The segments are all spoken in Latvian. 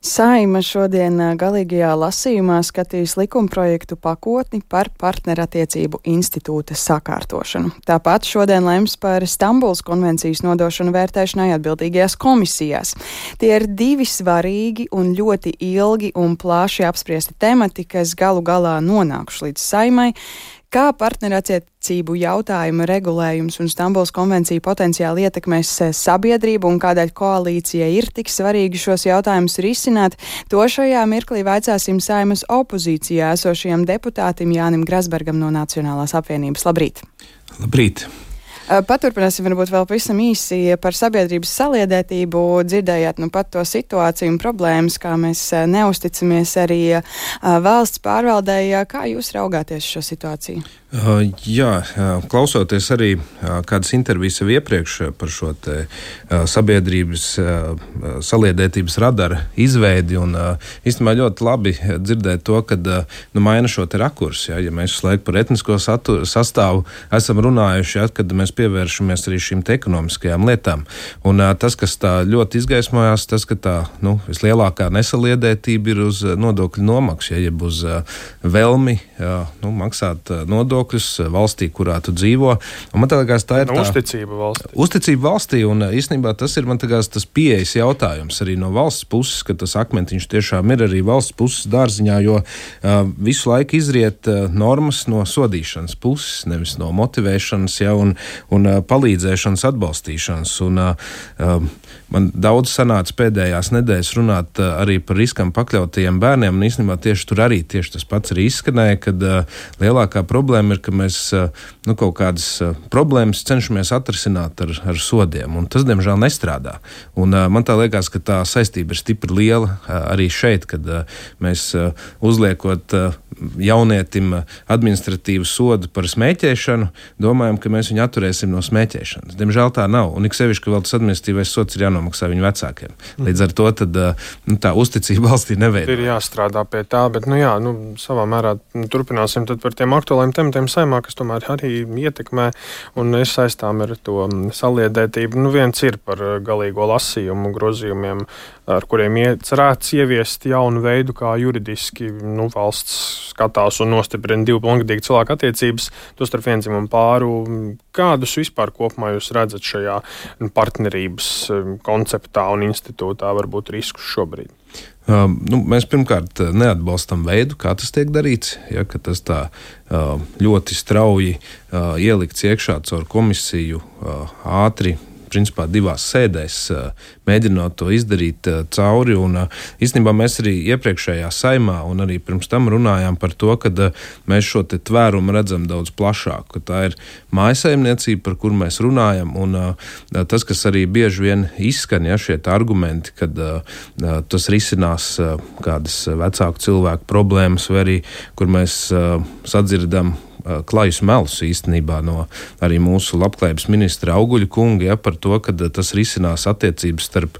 Saima šodien galīgajā lasījumā skatīs likumprojektu pakotni par partnerattiecību institūta sakārtošanu. Tāpat šodien lems par Stambuls konvencijas nodošanu vērtēšanai atbildīgajās komisijās. Tie ir divi svarīgi un ļoti ilgi un plaši apspriesti temati, kas galu galā nonākuši līdz saimai. Kā partnerattiecību jautājuma regulējums un Stambuls konvencija potenciāli ietekmēs eh, sabiedrību un kādēļ koalīcijai ir tik svarīgi šos jautājumus risināt, to šajā mirklī vaicāsim saimas opozīcijā esošajam deputātim Jānim Grasbergam no Nacionālās apvienības. Labrīt! Labrīt! Paturpināsim varbūt vēl pavisam īsi par sabiedrības saliedētību. Dzirdējāt nu pat to situāciju un problēmas, kā mēs neusticamies arī valsts pārvaldēji. Kā jūs raugāties šo situāciju? Uh, jā, klausoties arī uh, kādas intervijas jau iepriekš par šo uh, sabiedrības saliedētības radara izveidi, un īstenībā ļoti labi dzirdēt to, ka nu, maina šo rakursu. Ja, ja mēs visu laiku par etnisko saturu, sastāvu esam runājuši, ja, kad mēs pievēršamies arī šīm ekonomiskajām lietām. Un tas, kas tā ļoti izgaismojās, tas, ka tā nu, vislielākā nesaliedētība ir uz nodokļu nomaksu, ja, jeb uz vēlmi ja, nu, maksāt nodokļus nodokļus valstī, kurā tu dzīvo. Un man liekas, tā ir nu, tā uzticība valstī. Uzticība valstī, un īstenībā tas ir liekas, tas pieejas jautājums arī no valsts puses, ka tas akmentiņš tiešām ir arī valsts puses dārziņā, jo uh, visu laiku izriet uh, normas no sodīšanas puses, nevis no motivēšanas ja, un, un uh, palīdzēšanas, atbalstīšanas. Un, uh, Man daudz sanāca pēdējās nedēļas runāt uh, arī par riskam pakļautajiem bērniem, un īstenībā tieši tur arī tieši tas pats arī izskanēja, kad uh, lielākā problēma ir, ka mēs uh, nu, kaut kādas uh, problēmas cenšamies atrisināt ar, ar sodiem, un tas, diemžēl, nestrādā. Un, uh, man liekas, ka tā saistība ir stipri liela uh, arī šeit, kad uh, mēs uh, uzliekot uh, jaunietim administratīvu sodu par smēķēšanu, domājam, ka mēs viņu atturēsim no smēķēšanas. Diemžēl tā nav, un ik sevišķi, ka vēl tas administratīvais sods ir jānodrošina jānomaksā viņu vecākiem. Līdz ar to tad, nu, tā uzticība valstī neveidojas. Ir jāstrādā pie tā, bet nu, jā, nu, savā mērā nu, turpināsim par tiem aktuāliem tematiem saimā, kas tomēr arī ietekmē un ir saistām ar to saliedētību. Nu, viens ir par galīgo lasījumu grozījumiem, ar kuriem iecerēts ieviest jaunu veidu, kā juridiski nu, valsts skatās un nostiprina divu pilngadīgu cilvēku attiecības, tostarp vienzimumu pāru. Kādus vispār kopumā jūs redzat šajā partnerības konceptā un institūtā varbūt riskus šobrīd? Uh, nu, mēs pirmkārt neatbalstam veidu, kā tas tiek darīts. Ja, tas tā uh, ļoti strauji uh, ielikts iekšā caur komisiju, uh, ātri principā divās sēdēs, mēģinot to izdarīt cauri. Un, īstenībā mēs arī iepriekšējā saimā un arī pirms tam runājām par to, ka mēs šo tvērumu redzam daudz plašāku, ka tā ir mājasaimniecība, par kuru mēs runājam. Un tas, kas arī bieži vien izskan, ja šie argumenti, kad tas risinās kādas vecāku cilvēku problēmas, vai arī kur mēs sadzirdam klajus melus īstenībā no arī mūsu labklājības ministra Auguļa kunga ja, par to, ka tas risinās attiecības starp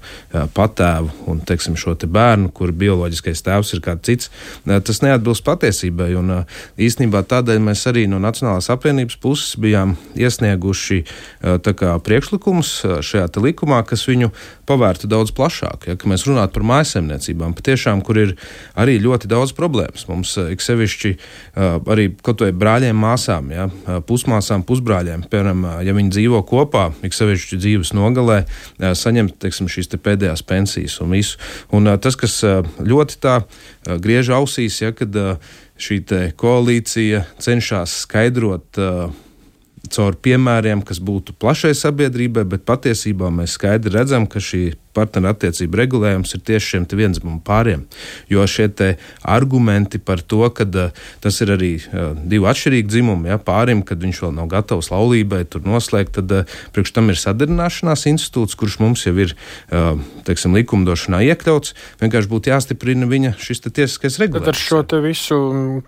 patēvu un teiksim, šo te bērnu, kur bioloģiskais tēvs ir kāds cits. Tas neatbilst patiesībai. Un, īstenībā tādēļ mēs arī no Nacionālās apvienības puses bijām iesnieguši kā, priekšlikumus šajā likumā, kas viņu pavērtu daudz plašāk. Ja, mēs runātu par mājasemniecībām, patiešām, kur ir arī ļoti daudz problēmas. Mums ik sevišķi arī kaut vai brāļiem brāļiem, māsām, ja, pusmāsām, pusbrāļiem. Piemēram, ja viņi dzīvo kopā, ik sevišķi dzīves nogalē, saņemt teiksim, šīs te pēdējās pensijas un visu. Un tas, kas ļoti tā griež ausīs, ja, kad šī koalīcija cenšas skaidrot caur piemēriem, kas būtu plašai sabiedrībai, bet patiesībā mēs skaidri redzam, ka šī partnerattiecību regulējums ir tieši šiem vienzimumu pāriem. Jo šie argumenti par to, ka uh, tas ir arī uh, divi atšķirīgi dzimumi, ja, pārim, kad viņš vēl nav gatavs laulībai, tur noslēgt, tad uh, priekš tam ir sadarināšanās institūts, kurš mums jau ir teiksim, likumdošanā iekļauts. Vienkārši būtu jāstiprina viņa šis tiesiskais regulējums. Tad ar šo visu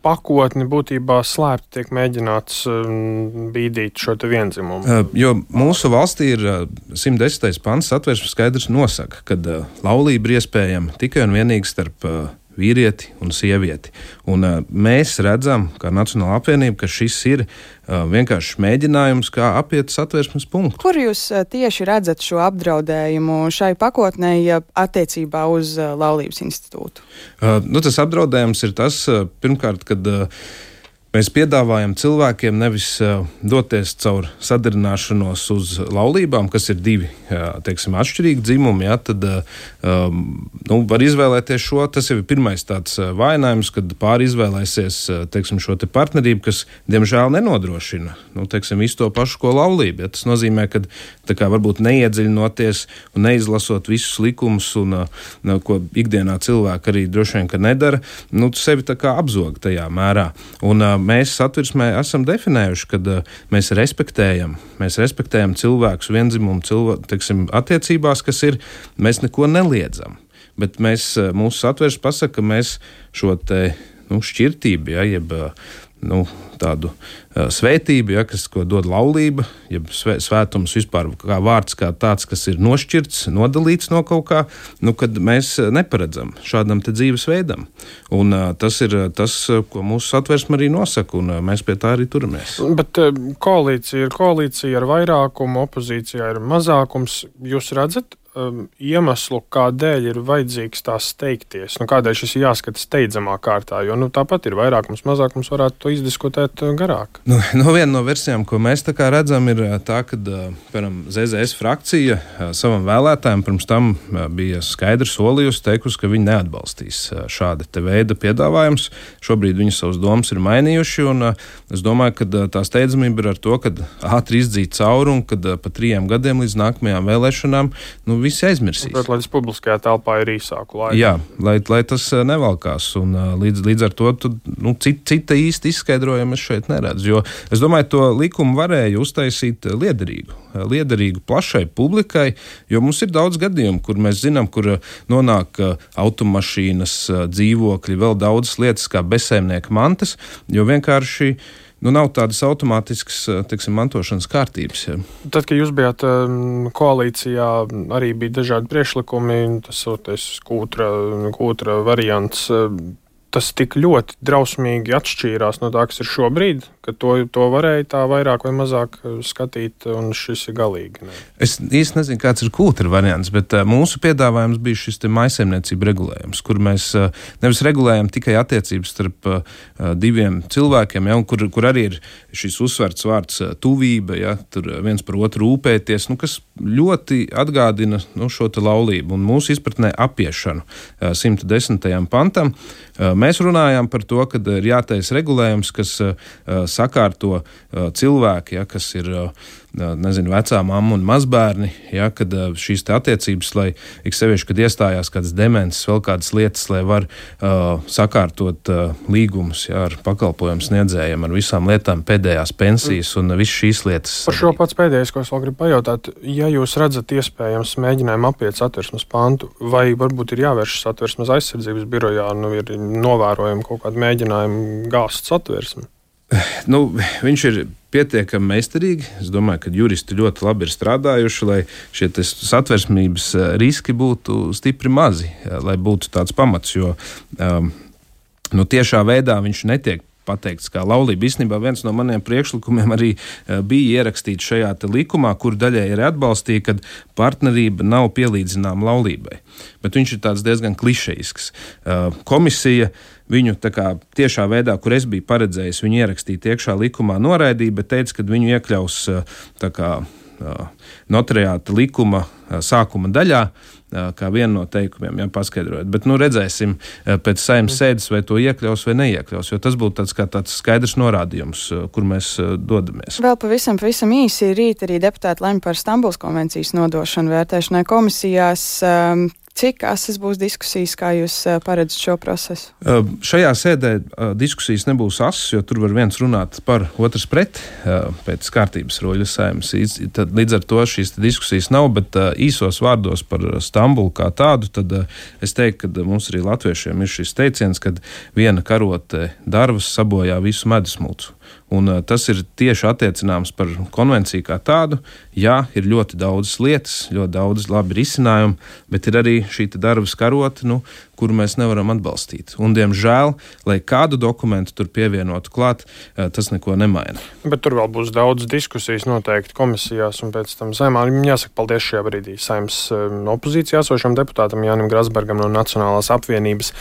pakotni būtībā slēpt tiek mēģināts um, bīdīt šo vienzimumu. Jo mūsu valstī ir uh, 110. pants satversmes skaidrs nosaka nosaka, ka uh, laulība ir iespējama tikai un vienīgi starp uh, vīrieti un sievieti. Un, uh, mēs redzam, kā Nacionāla apvienība, ka šis ir uh, vienkārši mēģinājums, kā apiet satversmes punktu. Kur jūs uh, tieši redzat šo apdraudējumu šai pakotnē attiecībā uz uh, Laulības institūtu? Uh, nu, tas apdraudējums ir tas, uh, pirmkārt, kad uh, Mēs piedāvājam cilvēkiem nevis doties caur sadarināšanos uz laulībām, kas ir divi teiksim, atšķirīgi dzimumi. Ja, tad nu, var izvēlēties šo. Tas jau ir pirmais tāds vainojums, kad pāri izvēlēsies teiksim, šo te partnerību, kas diemžēl nenodrošina nu, teiksim, visu to pašu, ko laulība. Ja, tas nozīmē, ka kā, varbūt neiedziļinoties un neizlasot visus likumus, un, ko ikdienā cilvēki arī droši vien nedara, nu, sevi apzog tajā mērā. Un, mēs satversmē esam definējuši, ka uh, mēs respektējam, mēs respektējam cilvēkus vienzimumu cilvē, teiksim, attiecībās, kas ir, mēs neko neliedzam. Bet mēs, uh, mūsu satversme pasaka, ka mēs šo te, nu, šķirtību, ja, jeb nu, tādu uh, svētību, ja, kas dod laulība, jeb svē, svētums vispār kā vārds, kā tāds, kas ir nošķirts, nodalīts no kaut kā, nu, kad mēs neparedzam šādam dzīvesveidam. Un, uh, tas ir tas, ko mūsu satversme arī nosaka, un uh, mēs pie tā arī turamies. Bet koalīcija ir koalīcija ar vairākumu, opozīcijā ir mazākums. Jūs redzat, um, iemeslu, kādēļ ir vajadzīgs tās steigties. Nu, kādēļ šis ir jāskata steidzamā kārtā, jo nu, tāpat ir vairākums, mazākums varētu to izdiskutēt uh, garāk. Nu, no viena no versijām, ko mēs redzam, ir uh, tā, ka uh, piemēram, ZZS frakcija savam vēlētājiem pirms tam bija skaidri solījusi, teikusi, ka viņi neatbalstīs šāda veida piedāvājumus. Šobrīd viņi savus domas ir mainījuši, un es domāju, ka tā steidzamība ir ar to, ka ātri izdzīt cauri un kad pa trijiem gadiem līdz nākamajām vēlēšanām nu, visi aizmirsīs. Bet, lai tas publiskajā telpā ir īsāku laiku. Jā, lai, lai tas eh, nevalkās. Un, eh, līdz, līdz ar to tu, nu, cita, cita īsta izskaidrojuma es šeit neredzu. Jo es domāju, to likumu varēja uztaisīt eh, liederīgu. Liederīgu plašai publikai, jo mums ir daudz gadījumu, kur mēs zinām, kur nonāk automašīnas, dzīvokļi, vēl daudzas lietas, kā bezsēmnieka mantas, jo vienkārši nu, nav tādas automātiskas eh, teiksim, mantošanas kārtības. Ja. Tad, kad jūs bijāt um, koalīcijā, arī bija dažādi priekšlikumi, tas ir kūtra, kūtra variants tas tik ļoti drausmīgi atšķīrās no tā, kas ir šobrīd, ka to, to varēja tā vairāk vai mazāk uh, skatīt, un šis ir galīgi. Ne. Es īsti nezinu, kāds ir kultūra variants, bet uh, mūsu piedāvājums bija šis maisaimniecība regulējums, kur mēs uh, nevis regulējam tikai attiecības starp uh, diviem cilvēkiem, ja, kur, kur arī ir šis uzsverts vārds uh, tuvība, ja, tur viens par otru rūpēties, nu, kas ļoti atgādina nu, šo laulību un mūsu izpratnē apiešanu uh, 110. pantam. Uh, Mēs runājām par to, ka ir jātaisa regulējums, kas uh, sakārto uh, cilvēki, ja, kas ir uh, nezinu, vecā mamma un mazbērni, ja, kad šīs attiecības, lai ik sevišķi, kad iestājās kādas demences, vēl kādas lietas, lai var uh, sakārtot uh, līgumus ja, ar pakalpojumu sniedzējiem, ar visām lietām, pēdējās pensijas un visas šīs lietas. Par šo pats pēdējais, ko es vēl gribu pajautāt, ja jūs redzat iespējams mēģinājumu apiet satversmes pantu, vai varbūt ir jāvēršas satversmes aizsardzības birojā, nu ir novērojami kaut kādi mēģinājumi gāzt satversmi? Nu, viņš ir pietiekami meistarīgi. Es domāju, ka juristi ļoti labi ir strādājuši, lai šie satversmības eh, riski būtu stipri mazi, lai būtu tāds pamats. Jo um, nu, tiešā veidā viņš netiek pateikts, kā laulība. Īstenībā viens no maniem priekšlikumiem arī uh, bija ierakstīts šajā likumā, kur daļai ir atbalstīja, ka partnerība nav pielīdzināma laulībai. Bet viņš ir diezgan klišejisks. Uh, komisija viņu kā, tiešā veidā, kur es biju paredzējis, viņu ierakstīt iekšā likumā, noraidīja, bet teica, ka viņu iekļaus uh, kā, notariāta likuma sākuma daļā, kā vienu no teikumiem, ja paskaidrojot. Bet nu, redzēsim pēc saimnes sēdes, vai to iekļaus vai neiekļaus, jo tas būtu tāds, tāds skaidrs norādījums, kur mēs dodamies. Vēl pavisam, pavisam īsi rīt arī deputāti lemj par Stambuls konvencijas nodošanu vērtēšanai komisijās. Cik asas būs diskusijas, kā jūs paredzat šo procesu? Uh, šajā sēdē uh, diskusijas nebūs asas, jo tur var viens runāt par, otrs pret, uh, pēc kārtības roļas saimnes. Līdz ar to šīs diskusijas nav, bet īsos vārdos par Stambulu kā tādu, tad es teiktu, ka mums arī latviešiem ir šis teiciens, ka viena karote darbs sabojā visu medusmulcu. Un, uh, tas ir tieši attiecināms par konvenciju kā tādu. Jā, ir ļoti daudz lietas, ļoti daudz labi risinājumi, bet ir arī šī darba skarota, nu, kuru mēs nevaram atbalstīt. Un, diemžēl, lai kādu dokumentu tur pievienotu klāt, uh, tas neko nemaina. Bet tur vēl būs daudz diskusijas noteikti komisijās un pēc tam saimā. Jāsaka, paldies šajā brīdī saimnes um, opozīcijā esošam deputātam Jānim Grasbergam no Nacionālās apvienības